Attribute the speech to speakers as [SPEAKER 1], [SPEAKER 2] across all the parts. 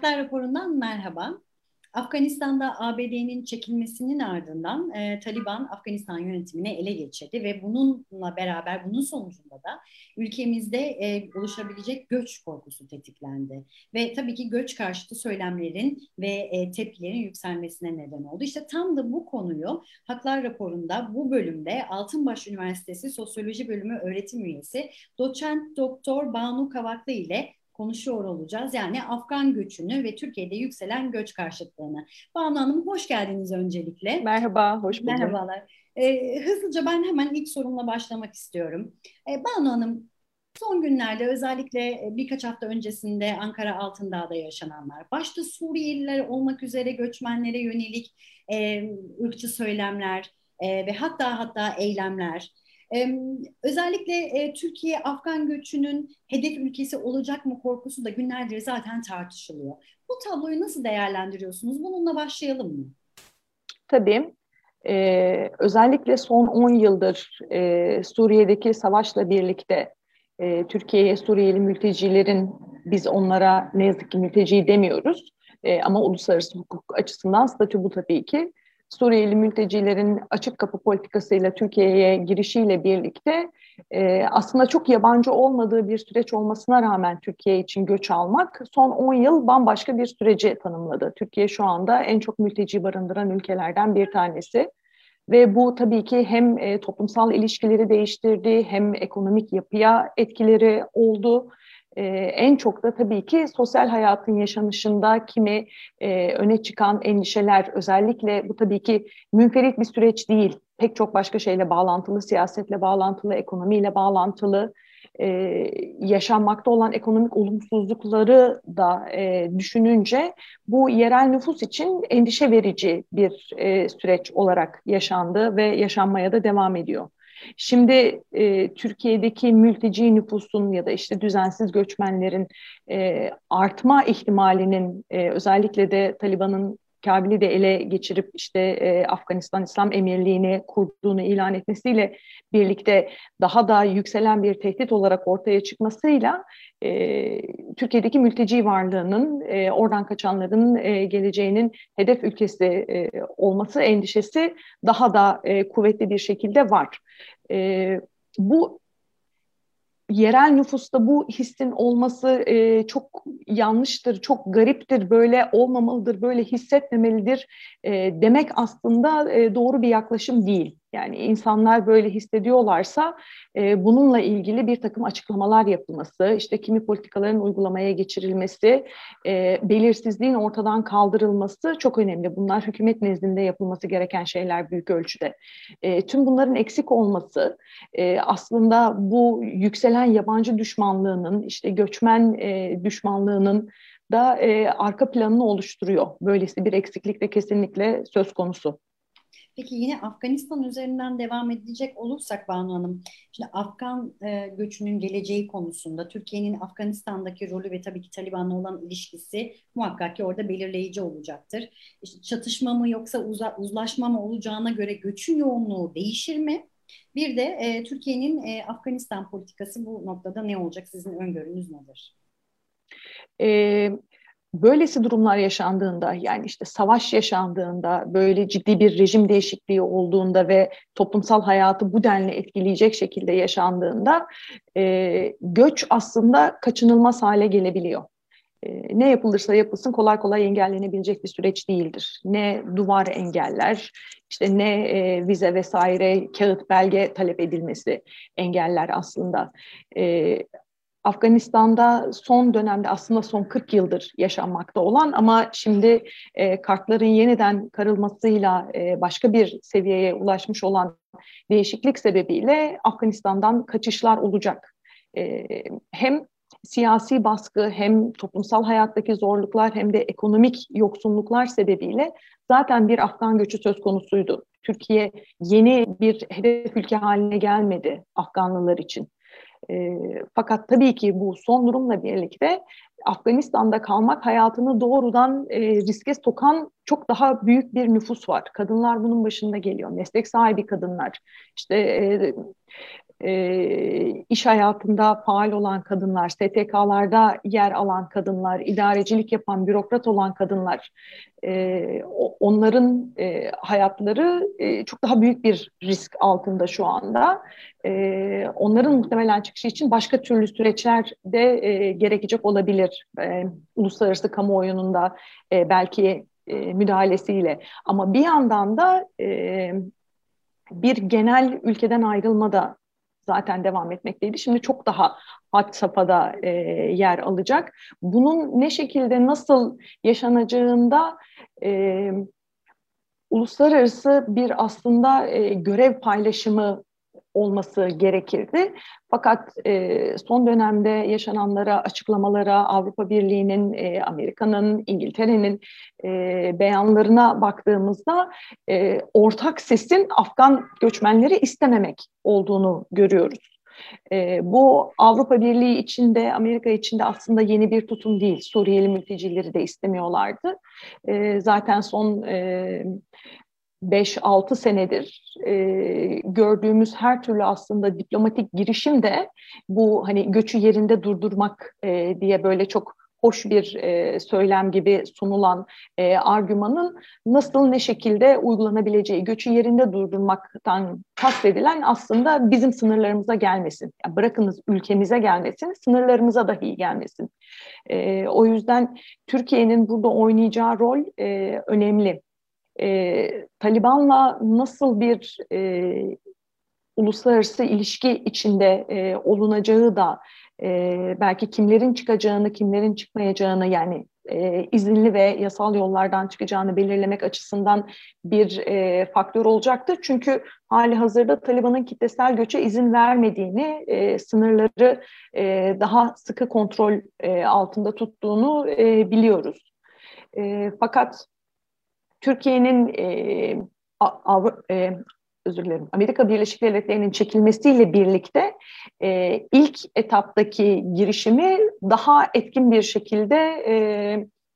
[SPEAKER 1] Haklar raporundan merhaba. Afganistan'da ABD'nin çekilmesinin ardından e, Taliban Afganistan yönetimini ele geçirdi ve bununla beraber bunun sonucunda da ülkemizde e, oluşabilecek göç korkusu tetiklendi. Ve tabii ki göç karşıtı söylemlerin ve e, tepkilerin yükselmesine neden oldu. İşte tam da bu konuyu Haklar raporunda bu bölümde Altınbaş Üniversitesi Sosyoloji Bölümü öğretim üyesi doçent doktor Banu Kavaklı ile konuşuyor olacağız. Yani Afgan göçünü ve Türkiye'de yükselen göç karşıtlığını. Banu Hanım hoş geldiniz öncelikle.
[SPEAKER 2] Merhaba, hoş bulduk.
[SPEAKER 1] Merhabalar. Ee, hızlıca ben hemen ilk sorumla başlamak istiyorum. Ee, Banu Hanım, son günlerde özellikle birkaç hafta öncesinde Ankara Altındağ'da yaşananlar, başta Suriyeliler olmak üzere göçmenlere yönelik e, ırkçı söylemler e, ve hatta hatta eylemler, özellikle e, Türkiye Afgan göçünün hedef ülkesi olacak mı korkusu da günlerdir zaten tartışılıyor. Bu tabloyu nasıl değerlendiriyorsunuz? Bununla başlayalım mı?
[SPEAKER 2] Tabii. Ee, özellikle son 10 yıldır e, Suriye'deki savaşla birlikte e, Türkiye'ye Suriyeli mültecilerin biz onlara ne yazık ki mülteci demiyoruz e, ama uluslararası hukuk açısından statü bu tabii ki Suriyeli mültecilerin açık kapı politikasıyla Türkiye'ye girişiyle birlikte e, aslında çok yabancı olmadığı bir süreç olmasına rağmen Türkiye için göç almak son 10 yıl bambaşka bir süreci tanımladı. Türkiye şu anda en çok mülteci barındıran ülkelerden bir tanesi. Ve bu tabii ki hem e, toplumsal ilişkileri değiştirdi hem ekonomik yapıya etkileri oldu e, en çok da tabii ki sosyal hayatın yaşanışında kimi e, öne çıkan endişeler özellikle bu tabii ki münferit bir süreç değil. Pek çok başka şeyle bağlantılı, siyasetle bağlantılı, ekonomiyle bağlantılı, e, yaşanmakta olan ekonomik olumsuzlukları da e, düşününce bu yerel nüfus için endişe verici bir e, süreç olarak yaşandı ve yaşanmaya da devam ediyor. Şimdi e, Türkiye'deki mülteci nüfusun ya da işte düzensiz göçmenlerin e, artma ihtimalinin e, özellikle de Taliban'ın Kabil'i de ele geçirip işte e, Afganistan İslam Emirliği'ni kurduğunu ilan etmesiyle birlikte daha da yükselen bir tehdit olarak ortaya çıkmasıyla e, Türkiye'deki mülteci varlığının e, oradan kaçanların e, geleceğinin hedef ülkesi e, olması endişesi daha da e, kuvvetli bir şekilde var. E, bu yerel nüfusta bu hissin olması e, çok yanlıştır, çok gariptir, böyle olmamalıdır, böyle hissetmemelidir e, demek aslında e, doğru bir yaklaşım değil. Yani insanlar böyle hissediyorlarsa e, bununla ilgili bir takım açıklamalar yapılması, işte kimi politikaların uygulamaya geçirilmesi, e, belirsizliğin ortadan kaldırılması çok önemli. Bunlar hükümet nezdinde yapılması gereken şeyler büyük ölçüde. E, tüm bunların eksik olması e, aslında bu yükselen yabancı düşmanlığının, işte göçmen e, düşmanlığının da e, arka planını oluşturuyor. Böylesi bir eksiklik de kesinlikle söz konusu.
[SPEAKER 1] Peki yine Afganistan üzerinden devam edecek olursak Banu Hanım, şimdi Afgan e, göçünün geleceği konusunda Türkiye'nin Afganistan'daki rolü ve tabii ki Taliban'la olan ilişkisi muhakkak ki orada belirleyici olacaktır. İşte çatışma mı yoksa uza, uzlaşma mı olacağına göre göçün yoğunluğu değişir mi? Bir de e, Türkiye'nin e, Afganistan politikası bu noktada ne olacak? Sizin öngörünüz nedir?
[SPEAKER 2] Ee, böylesi durumlar yaşandığında yani işte savaş yaşandığında böyle ciddi bir rejim değişikliği olduğunda ve toplumsal hayatı bu denli etkileyecek şekilde yaşandığında e, göç aslında kaçınılmaz hale gelebiliyor. E, ne yapılırsa yapılsın kolay kolay engellenebilecek bir süreç değildir. Ne duvar engeller, işte ne e, vize vesaire kağıt belge talep edilmesi engeller aslında. E, Afganistan'da son dönemde aslında son 40 yıldır yaşanmakta olan ama şimdi e, kartların yeniden karılmasıyla e, başka bir seviyeye ulaşmış olan değişiklik sebebiyle Afganistan'dan kaçışlar olacak. E, hem siyasi baskı hem toplumsal hayattaki zorluklar hem de ekonomik yoksunluklar sebebiyle zaten bir Afgan göçü söz konusuydu. Türkiye yeni bir hedef ülke haline gelmedi Afganlılar için. E, fakat tabii ki bu son durumla birlikte Afganistan'da kalmak hayatını doğrudan e, riske sokan çok daha büyük bir nüfus var. Kadınlar bunun başında geliyor. Meslek sahibi kadınlar. İşte e, e, iş hayatında faal olan kadınlar, STK'larda yer alan kadınlar, idarecilik yapan bürokrat olan kadınlar, e, onların e, hayatları e, çok daha büyük bir risk altında şu anda. E, onların muhtemelen çıkışı için başka türlü süreçler de e, gerekecek olabilir. E, uluslararası kamuoyunun da e, belki e, müdahalesiyle. Ama bir yandan da e, bir genel ülkeden ayrılma da zaten devam etmekteydi. Şimdi çok daha had safhada e, yer alacak. Bunun ne şekilde nasıl yaşanacağında e, uluslararası bir aslında e, görev paylaşımı olması gerekirdi. Fakat e, son dönemde yaşananlara, açıklamalara, Avrupa Birliği'nin, e, Amerika'nın, İngiltere'nin e, beyanlarına baktığımızda e, ortak sesin Afgan göçmenleri istememek olduğunu görüyoruz. E, bu Avrupa Birliği içinde, Amerika içinde aslında yeni bir tutum değil. Suriyeli mültecileri de istemiyorlardı. E, zaten son e, 5-6 senedir e, gördüğümüz her türlü aslında diplomatik girişim de bu hani göçü yerinde durdurmak e, diye böyle çok hoş bir e, söylem gibi sunulan e, argümanın nasıl ne şekilde uygulanabileceği, göçü yerinde durdurmaktan kastedilen aslında bizim sınırlarımıza gelmesin. Yani bırakınız ülkemize gelmesin, sınırlarımıza dahi gelmesin. E, o yüzden Türkiye'nin burada oynayacağı rol e, önemli e, Taliban'la nasıl bir e, uluslararası ilişki içinde e, olunacağı da e, belki kimlerin çıkacağını, kimlerin çıkmayacağını yani e, izinli ve yasal yollardan çıkacağını belirlemek açısından bir e, faktör olacaktır. Çünkü hali hazırda Taliban'ın kitlesel göçe izin vermediğini, e, sınırları e, daha sıkı kontrol e, altında tuttuğunu e, biliyoruz. E, fakat Türkiye'nin e, Avru, e, özür dilerim Amerika Birleşik Devletleri'nin çekilmesiyle birlikte e, ilk etaptaki girişimi daha etkin bir şekilde e,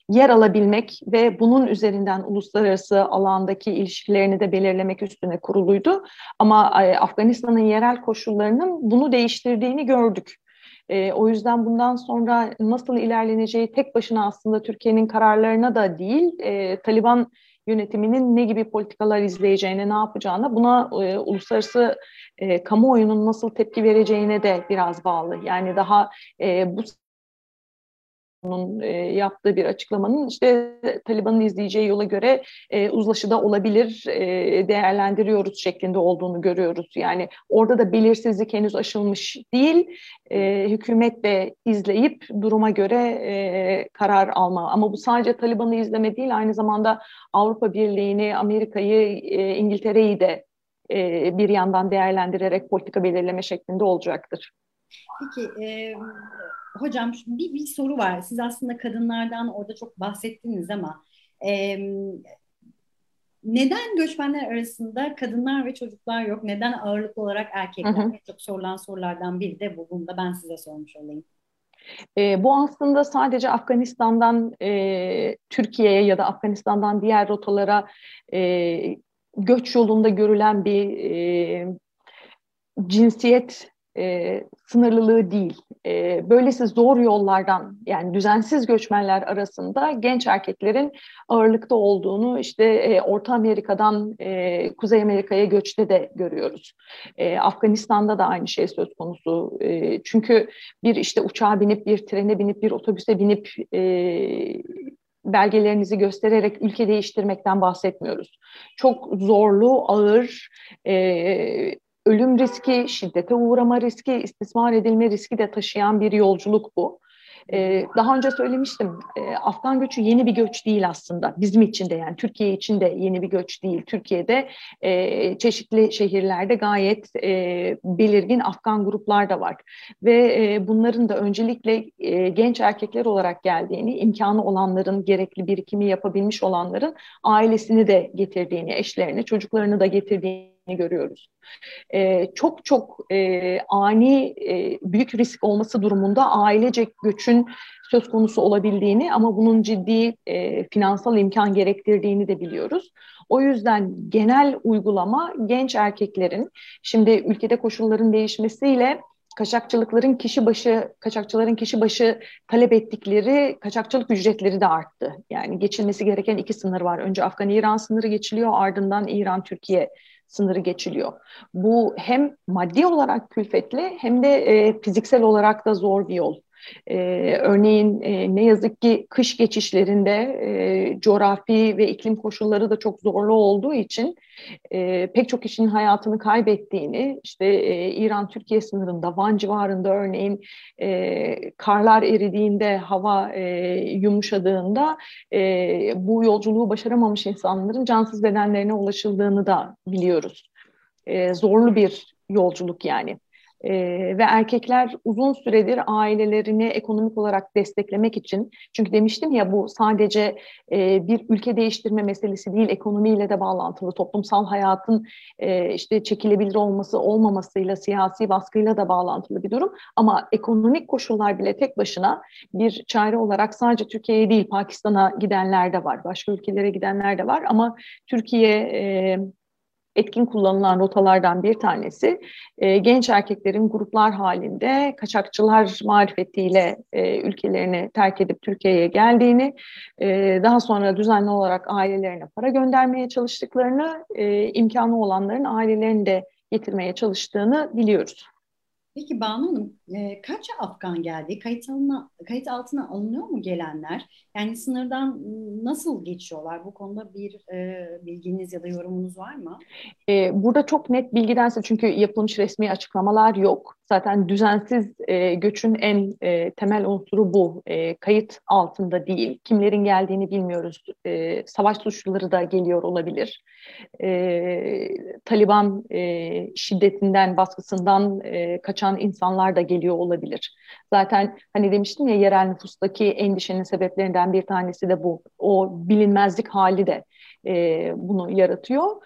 [SPEAKER 2] yer alabilmek ve bunun üzerinden uluslararası alandaki ilişkilerini de belirlemek üstüne kuruluydu. Ama e, Afganistan'ın yerel koşullarının bunu değiştirdiğini gördük. E, o yüzden bundan sonra nasıl ilerleneceği tek başına aslında Türkiye'nin kararlarına da değil, e, Taliban yönetiminin ne gibi politikalar izleyeceğine, ne yapacağına, buna e, uluslararası e, kamuoyunun nasıl tepki vereceğine de biraz bağlı. Yani daha e, bu onun e, yaptığı bir açıklamanın işte Taliban'ın izleyeceği yola göre e, uzlaşıda olabilir e, değerlendiriyoruz şeklinde olduğunu görüyoruz. Yani orada da belirsizlik henüz aşılmış değil. E, hükümet de izleyip duruma göre e, karar alma. Ama bu sadece Taliban'ı izleme değil aynı zamanda Avrupa Birliği'ni, Amerika'yı, e, İngiltere'yi de e, bir yandan değerlendirerek politika belirleme şeklinde olacaktır.
[SPEAKER 1] Peki e, hocam bir, bir soru var. Siz aslında kadınlardan orada çok bahsettiniz ama e, neden göçmenler arasında kadınlar ve çocuklar yok? Neden ağırlıklı olarak erkekler? Hı hı. Çok sorulan sorulardan biri de bu. Bunu da ben size sormuş olayım.
[SPEAKER 2] E, bu aslında sadece Afganistan'dan e, Türkiye'ye ya da Afganistan'dan diğer rotalara e, göç yolunda görülen bir e, cinsiyet e, sınırlılığı değil. E, böylesi zor yollardan yani düzensiz göçmenler arasında genç erkeklerin ağırlıkta olduğunu işte e, Orta Amerika'dan e, Kuzey Amerika'ya göçte de görüyoruz. E, Afganistan'da da aynı şey söz konusu. E, çünkü bir işte uçağa binip bir trene binip bir otobüse binip e, belgelerinizi göstererek ülke değiştirmekten bahsetmiyoruz. Çok zorlu, ağır, e, ölüm riski, şiddete uğrama riski, istismar edilme riski de taşıyan bir yolculuk bu. Ee, daha önce söylemiştim, e, Afgan göçü yeni bir göç değil aslında. Bizim için de yani Türkiye için de yeni bir göç değil. Türkiye'de e, çeşitli şehirlerde gayet e, belirgin Afgan gruplar da var. Ve bunların da öncelikle genç erkekler olarak geldiğini, imkanı olanların, gerekli birikimi yapabilmiş olanların ailesini de getirdiğini, eşlerini, çocuklarını da getirdiğini görüyoruz. E, çok çok e, ani e, büyük risk olması durumunda ailecek göçün söz konusu olabildiğini ama bunun ciddi e, finansal imkan gerektirdiğini de biliyoruz. O yüzden genel uygulama genç erkeklerin şimdi ülkede koşulların değişmesiyle kaçakçılıkların kişi başı kaçakçıların kişi başı talep ettikleri kaçakçılık ücretleri de arttı. Yani geçilmesi gereken iki sınır var. Önce Afgan-İran sınırı geçiliyor, ardından İran-Türkiye sınırı geçiliyor. Bu hem maddi olarak külfetli hem de e, fiziksel olarak da zor bir yol. Ee, örneğin e, ne yazık ki kış geçişlerinde e, coğrafi ve iklim koşulları da çok zorlu olduğu için e, pek çok kişinin hayatını kaybettiğini, işte e, İran-Türkiye sınırında, Van civarında örneğin e, karlar eridiğinde, hava e, yumuşadığında e, bu yolculuğu başaramamış insanların cansız bedenlerine ulaşıldığını da biliyoruz. E, zorlu bir yolculuk yani. E, ve erkekler uzun süredir ailelerini ekonomik olarak desteklemek için çünkü demiştim ya bu sadece e, bir ülke değiştirme meselesi değil ekonomiyle de bağlantılı toplumsal hayatın e, işte çekilebilir olması olmamasıyla siyasi baskıyla da bağlantılı bir durum. Ama ekonomik koşullar bile tek başına bir çare olarak sadece Türkiye'ye değil Pakistan'a gidenler de var başka ülkelere gidenler de var. Ama Türkiye e, etkin kullanılan rotalardan bir tanesi e, genç erkeklerin gruplar halinde kaçakçılar marifetiyle e, ülkelerini terk edip Türkiye'ye geldiğini, e, daha sonra düzenli olarak ailelerine para göndermeye çalıştıklarını, e, imkanı olanların ailelerini de getirmeye çalıştığını biliyoruz.
[SPEAKER 1] Peki Banu Hanım e, kaç Afgan geldi? Kayıt, alına, kayıt altına alınıyor mu gelenler? Yani sınırdan nasıl geçiyorlar? Bu konuda bir e, bilginiz ya da yorumunuz var mı?
[SPEAKER 2] E, burada çok net bilgidense çünkü yapılmış resmi açıklamalar yok. Zaten düzensiz e, göçün en e, temel unsuru bu. E, kayıt altında değil. Kimlerin geldiğini bilmiyoruz. E, savaş suçluları da geliyor olabilir. E, Taliban e, şiddetinden, baskısından e, kaçan insanlar da geliyor olabilir. Zaten hani demiştim ya yerel nüfustaki endişenin sebeplerinden bir tanesi de bu. O bilinmezlik hali de e, bunu yaratıyor.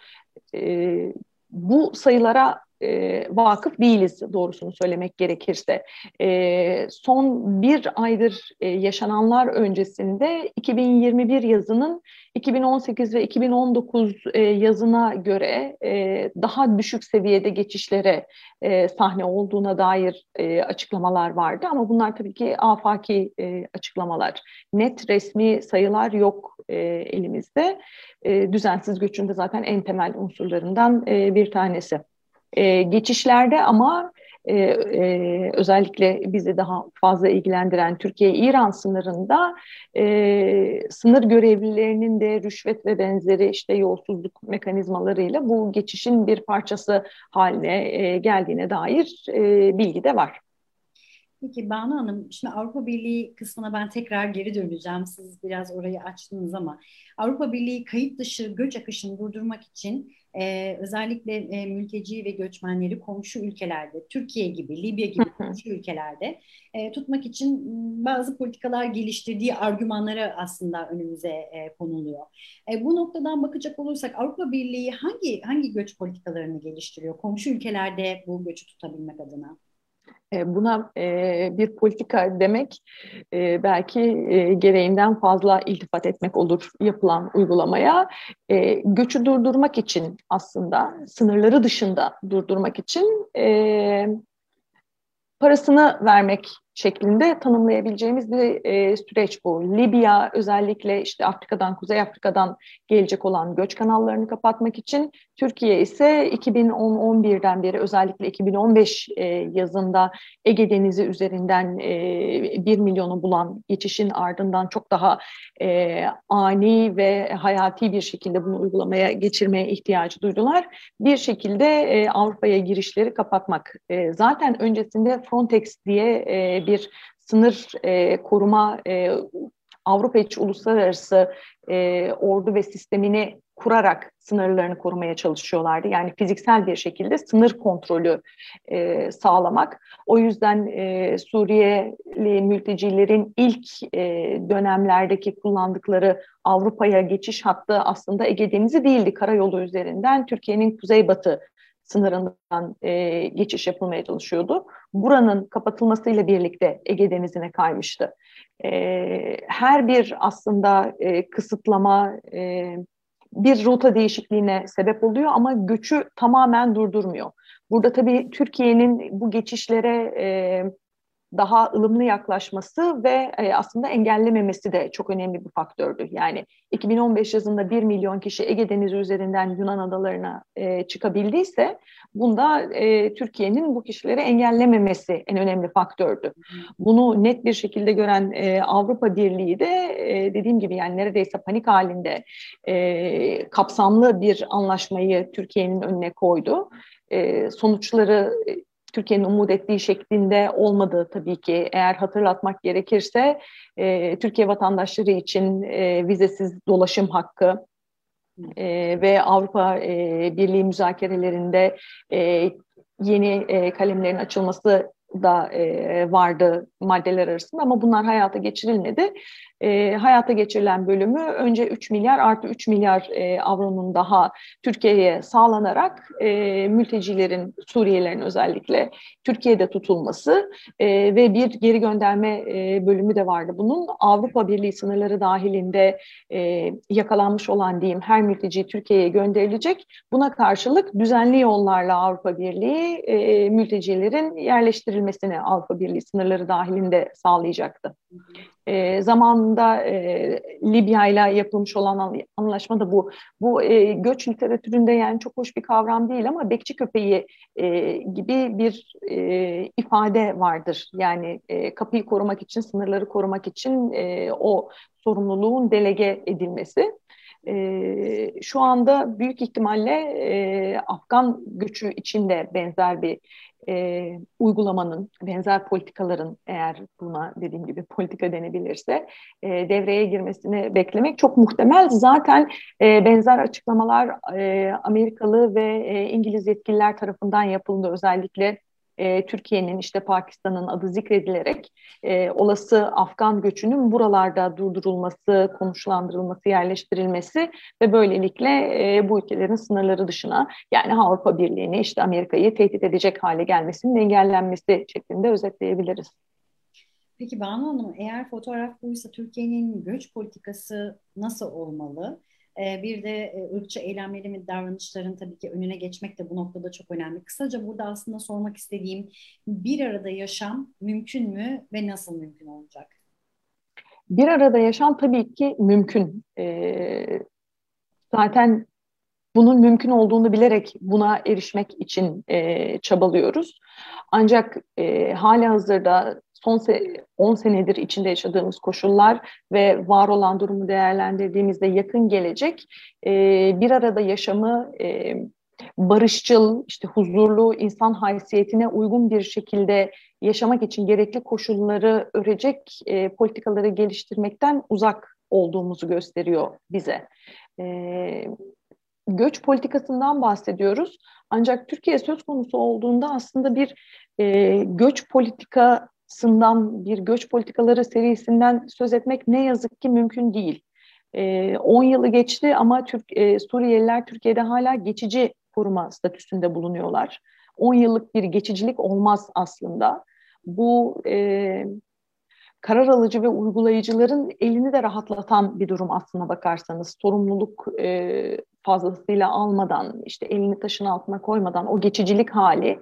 [SPEAKER 2] E, bu sayılara e, vakıf değiliz doğrusunu söylemek gerekirse. E, son bir aydır e, yaşananlar öncesinde 2021 yazının 2018 ve 2019 e, yazına göre e, daha düşük seviyede geçişlere e, sahne olduğuna dair e, açıklamalar vardı ama bunlar tabii ki afaki e, açıklamalar. Net resmi sayılar yok e, elimizde. E, düzensiz göçün de zaten en temel unsurlarından e, bir tanesi. E, geçişlerde ama e, e, özellikle bizi daha fazla ilgilendiren Türkiye-İran sınırında e, sınır görevlilerinin de rüşvet ve benzeri işte yolsuzluk mekanizmalarıyla bu geçişin bir parçası haline e, geldiğine dair e, bilgi de var.
[SPEAKER 1] Peki Banu Hanım, şimdi Avrupa Birliği kısmına ben tekrar geri döneceğim. Siz biraz orayı açtınız ama Avrupa Birliği kayıt dışı göç akışını durdurmak için e, özellikle e, mülteci ve göçmenleri komşu ülkelerde, Türkiye gibi, Libya gibi komşu ülkelerde e, tutmak için bazı politikalar geliştirdiği argümanları aslında önümüze e, konuluyor. E, bu noktadan bakacak olursak Avrupa Birliği hangi hangi göç politikalarını geliştiriyor komşu ülkelerde bu göçü tutabilmek adına?
[SPEAKER 2] E, buna e, bir politika demek e, belki gereğinden fazla iltifat etmek olur yapılan uygulamaya. Göçü durdurmak için aslında sınırları dışında durdurmak için parasını vermek şeklinde tanımlayabileceğimiz bir e, süreç bu. Libya özellikle işte Afrika'dan, Kuzey Afrika'dan gelecek olan göç kanallarını kapatmak için, Türkiye ise 2010-11'den beri özellikle 2015 e, yazında Ege Denizi üzerinden e, 1 milyonu bulan geçişin ardından çok daha e, ani ve hayati bir şekilde bunu uygulamaya geçirmeye ihtiyacı duydular. Bir şekilde e, Avrupa'ya girişleri kapatmak. E, zaten öncesinde Frontex diye e, bir sınır e, koruma e, Avrupa içi uluslararası e, ordu ve sistemini kurarak sınırlarını korumaya çalışıyorlardı. Yani fiziksel bir şekilde sınır kontrolü e, sağlamak. O yüzden e, Suriyeli mültecilerin ilk e, dönemlerdeki kullandıkları Avrupa'ya geçiş hattı aslında Ege Denizi değildi. Karayolu üzerinden Türkiye'nin kuzeybatı sınırından e, geçiş yapılmaya çalışıyordu. Buranın kapatılmasıyla birlikte Ege Denizi'ne kaymıştı. E, her bir aslında e, kısıtlama, e, bir rota değişikliğine sebep oluyor ama göçü tamamen durdurmuyor. Burada tabii Türkiye'nin bu geçişlere e, daha ılımlı yaklaşması ve e, aslında engellememesi de çok önemli bir faktördü. Yani 2015 yazında 1 milyon kişi Ege Denizi üzerinden Yunan adalarına e, çıkabildiyse bunda e, Türkiye'nin bu kişileri engellememesi en önemli faktördü. Bunu net bir şekilde gören e, Avrupa Birliği de e, dediğim gibi yani neredeyse panik halinde e, kapsamlı bir anlaşmayı Türkiye'nin önüne koydu. E, sonuçları Türkiye'nin umut ettiği şeklinde olmadı tabii ki. Eğer hatırlatmak gerekirse e, Türkiye vatandaşları için e, vizesiz dolaşım hakkı e, ve Avrupa e, Birliği müzakerelerinde e, yeni e, kalemlerin açılması da e, vardı maddeler arasında ama bunlar hayata geçirilmedi e, hayata geçirilen bölümü önce 3 milyar artı 3 milyar e, avronun daha Türkiye'ye sağlanarak e, mültecilerin, Suriyelilerin özellikle Türkiye'de tutulması e, ve bir geri gönderme e, bölümü de vardı. Bunun Avrupa Birliği sınırları dahilinde e, yakalanmış olan diyeyim her mülteci Türkiye'ye gönderilecek. Buna karşılık düzenli yollarla Avrupa Birliği e, mültecilerin yerleştirilmesini Avrupa Birliği sınırları dahilinde sağlayacaktı. E, zamanında e, Libya ile yapılmış olan anlaşma da bu. Bu e, göç literatüründe yani çok hoş bir kavram değil ama bekçi köpeği e, gibi bir e, ifade vardır. Yani e, kapıyı korumak için, sınırları korumak için e, o sorumluluğun delege edilmesi. E, şu anda büyük ihtimalle e, Afgan göçü içinde benzer bir e, uygulamanın, benzer politikaların eğer buna dediğim gibi politika denebilirse e, devreye girmesini beklemek çok muhtemel. Zaten e, benzer açıklamalar e, Amerikalı ve e, İngiliz yetkililer tarafından yapıldı. Özellikle e, Türkiye'nin işte Pakistan'ın adı zikredilerek e, olası Afgan göçünün buralarda durdurulması, konuşlandırılması, yerleştirilmesi ve böylelikle e, bu ülkelerin sınırları dışına yani Avrupa Birliği'ni işte Amerika'yı tehdit edecek hale gelmesinin engellenmesi şeklinde özetleyebiliriz.
[SPEAKER 1] Peki Banu Hanım eğer fotoğraf buysa Türkiye'nin göç politikası nasıl olmalı? Ee, bir de e, ırkçı eylemlerin ve davranışların tabii ki önüne geçmek de bu noktada çok önemli. Kısaca burada aslında sormak istediğim bir arada yaşam mümkün mü ve nasıl mümkün olacak?
[SPEAKER 2] Bir arada yaşam tabii ki mümkün. Ee, zaten bunun mümkün olduğunu bilerek buna erişmek için e, çabalıyoruz. Ancak e, hala hazırda son 10 senedir içinde yaşadığımız koşullar ve var olan durumu değerlendirdiğimizde yakın gelecek e, bir arada yaşamı e, barışçıl, işte huzurlu, insan haysiyetine uygun bir şekilde yaşamak için gerekli koşulları örecek e, politikaları geliştirmekten uzak olduğumuzu gösteriyor bize. E, göç politikasından bahsediyoruz. Ancak Türkiye söz konusu olduğunda aslında bir e, göç politika sından bir göç politikaları serisinden söz etmek ne yazık ki mümkün değil. 10 e, yılı geçti ama Türk e, Suriyeliler Türkiye'de hala geçici koruma statüsünde bulunuyorlar. 10 yıllık bir geçicilik olmaz aslında. Bu e, karar alıcı ve uygulayıcıların elini de rahatlatan bir durum aslına bakarsanız. Sorumluluk e, fazlasıyla almadan, işte elini taşın altına koymadan o geçicilik hali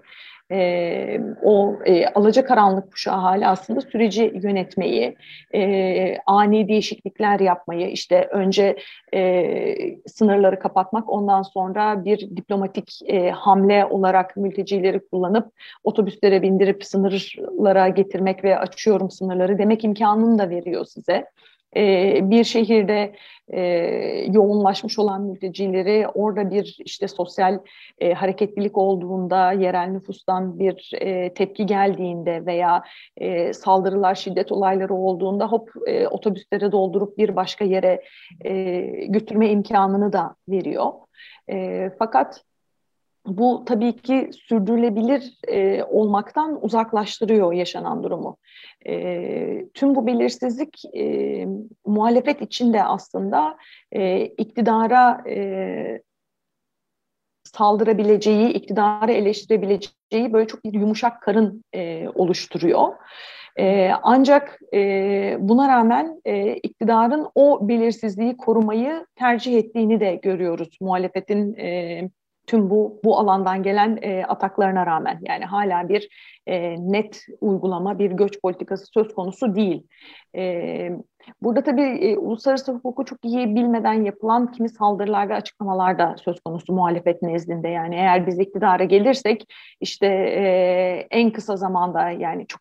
[SPEAKER 2] e, o e, alacakaranlık kuşağı hali aslında süreci yönetmeyi, e, ani değişiklikler yapmayı, işte önce e, sınırları kapatmak, ondan sonra bir diplomatik e, hamle olarak mültecileri kullanıp otobüslere bindirip sınırlara getirmek ve açıyorum sınırları demek imkanını da veriyor size. E, bir şehirde e, yoğunlaşmış olan mültecileri orada bir işte sosyal e, hareketlilik olduğunda yerel nüfustan bir e, tepki geldiğinde veya saldırılar şiddet olayları olduğunda hop otobüslere doldurup bir başka yere götürme imkanını da veriyor. Fakat bu tabii ki sürdürülebilir e, olmaktan uzaklaştırıyor yaşanan durumu. E, tüm bu belirsizlik e, muhalefet içinde aslında e, iktidara e, saldırabileceği, iktidarı eleştirebileceği böyle çok bir yumuşak karın e, oluşturuyor. E, ancak e, buna rağmen e, iktidarın o belirsizliği korumayı tercih ettiğini de görüyoruz muhalefetin e, tüm bu bu alandan gelen e, ataklarına rağmen yani hala bir e, net uygulama bir göç politikası söz konusu değil. E, burada tabii e, uluslararası hukuku çok iyi bilmeden yapılan kimi saldırılar ve açıklamalar da söz konusu muhalefet nezdinde. Yani eğer biz iktidara gelirsek işte e, en kısa zamanda yani çok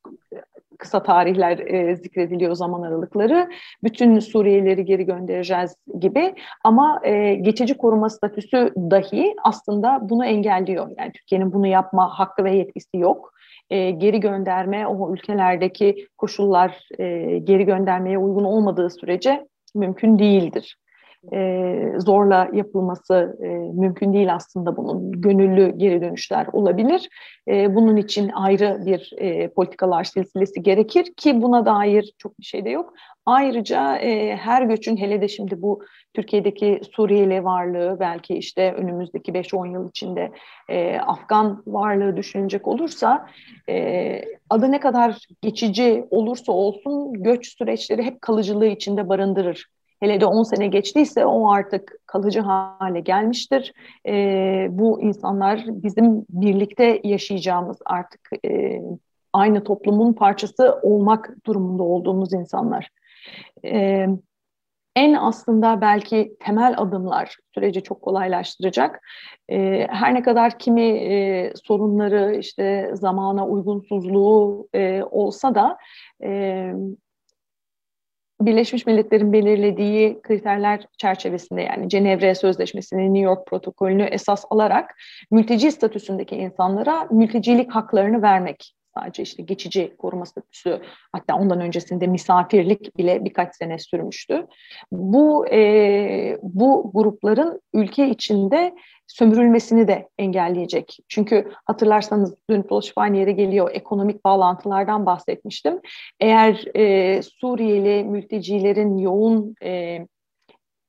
[SPEAKER 2] kısa tarihler e, zikrediliyor zaman aralıkları. Bütün Suriyelileri geri göndereceğiz gibi ama e, geçici koruma statüsü dahi aslında bunu engelliyor. Yani Türkiye'nin bunu yapma hakkı ve yetkisi yok. E, geri gönderme o ülkelerdeki koşullar e, geri göndermeye uygun olmadığı sürece mümkün değildir e, zorla yapılması e, mümkün değil aslında bunun. Gönüllü geri dönüşler olabilir. E, bunun için ayrı bir e, politikalar silsilesi gerekir ki buna dair çok bir şey de yok. Ayrıca e, her göçün hele de şimdi bu Türkiye'deki Suriyeli varlığı belki işte önümüzdeki 5-10 yıl içinde e, Afgan varlığı düşünecek olursa e, adı ne kadar geçici olursa olsun göç süreçleri hep kalıcılığı içinde barındırır Hele de 10 sene geçtiyse o artık kalıcı hale gelmiştir. E, bu insanlar bizim birlikte yaşayacağımız artık e, aynı toplumun parçası olmak durumunda olduğumuz insanlar. E, en aslında belki temel adımlar süreci çok kolaylaştıracak. E, her ne kadar kimi e, sorunları işte zamana uygunsuzluğu e, olsa da e, Birleşmiş Milletler'in belirlediği kriterler çerçevesinde yani Cenevre Sözleşmesi'ni, New York protokolünü esas alarak mülteci statüsündeki insanlara mültecilik haklarını vermek sadece işte geçici koruma statüsü hatta ondan öncesinde misafirlik bile birkaç sene sürmüştü. Bu e, bu grupların ülke içinde sömürülmesini de engelleyecek. Çünkü hatırlarsanız dönüp dolaşıp aynı yere geliyor ekonomik bağlantılardan bahsetmiştim. Eğer e, Suriyeli mültecilerin yoğun e,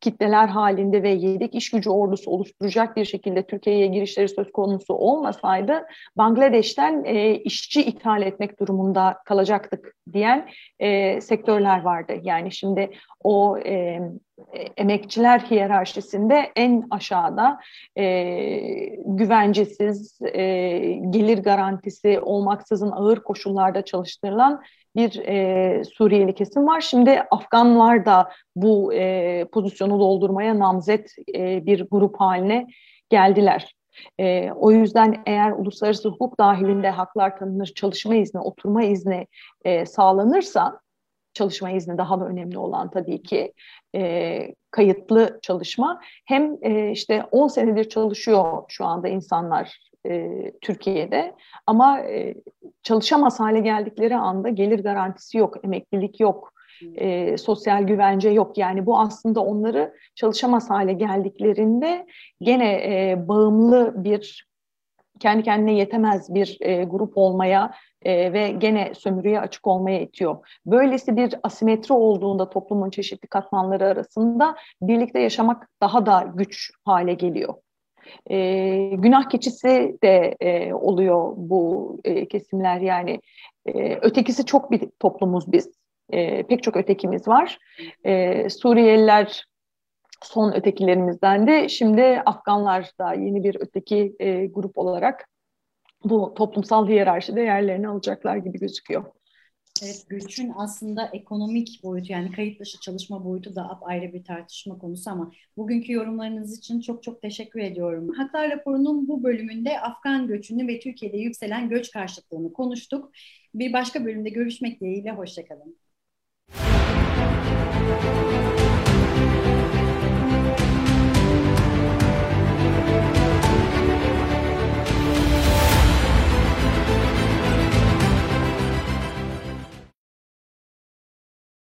[SPEAKER 2] kitleler halinde ve yedek iş gücü ordusu oluşturacak bir şekilde Türkiye'ye girişleri söz konusu olmasaydı Bangladeş'ten e, işçi ithal etmek durumunda kalacaktık diyen e, sektörler vardı. Yani şimdi o e, emekçiler hiyerarşisinde en aşağıda e, güvencesiz, e, gelir garantisi olmaksızın ağır koşullarda çalıştırılan bir e, Suriyeli kesim var. Şimdi Afganlar da bu e, pozisyonu doldurmaya namzet e, bir grup haline geldiler. E, o yüzden eğer uluslararası hukuk dahilinde haklar tanınır, çalışma izni, oturma izni e, sağlanırsa, çalışma izni daha da önemli olan tabii ki e, kayıtlı çalışma. Hem e, işte 10 senedir çalışıyor şu anda insanlar e, Türkiye'de ama e, çalışamaz hale geldikleri anda gelir garantisi yok, emeklilik yok, e, sosyal güvence yok. Yani bu aslında onları çalışamaz hale geldiklerinde gene e, bağımlı bir kendi kendine yetemez bir e, grup olmaya e, ve gene sömürüye açık olmaya itiyor. Böylesi bir asimetri olduğunda toplumun çeşitli katmanları arasında birlikte yaşamak daha da güç hale geliyor. E, günah keçisi de e, oluyor bu e, kesimler yani e, ötekisi çok bir toplumuz biz. E, pek çok ötekimiz var. E, Suriyeliler son ötekilerimizden de şimdi Afganlar da yeni bir öteki e, grup olarak bu toplumsal hiyerarşide yerlerini alacaklar gibi gözüküyor.
[SPEAKER 1] Evet, göçün aslında ekonomik boyutu yani kayıt dışı çalışma boyutu da ayrı bir tartışma konusu ama bugünkü yorumlarınız için çok çok teşekkür ediyorum. Haklar raporunun bu bölümünde Afgan göçünü ve Türkiye'de yükselen göç karşıtlığını konuştuk. Bir başka bölümde görüşmek dileğiyle hoşçakalın.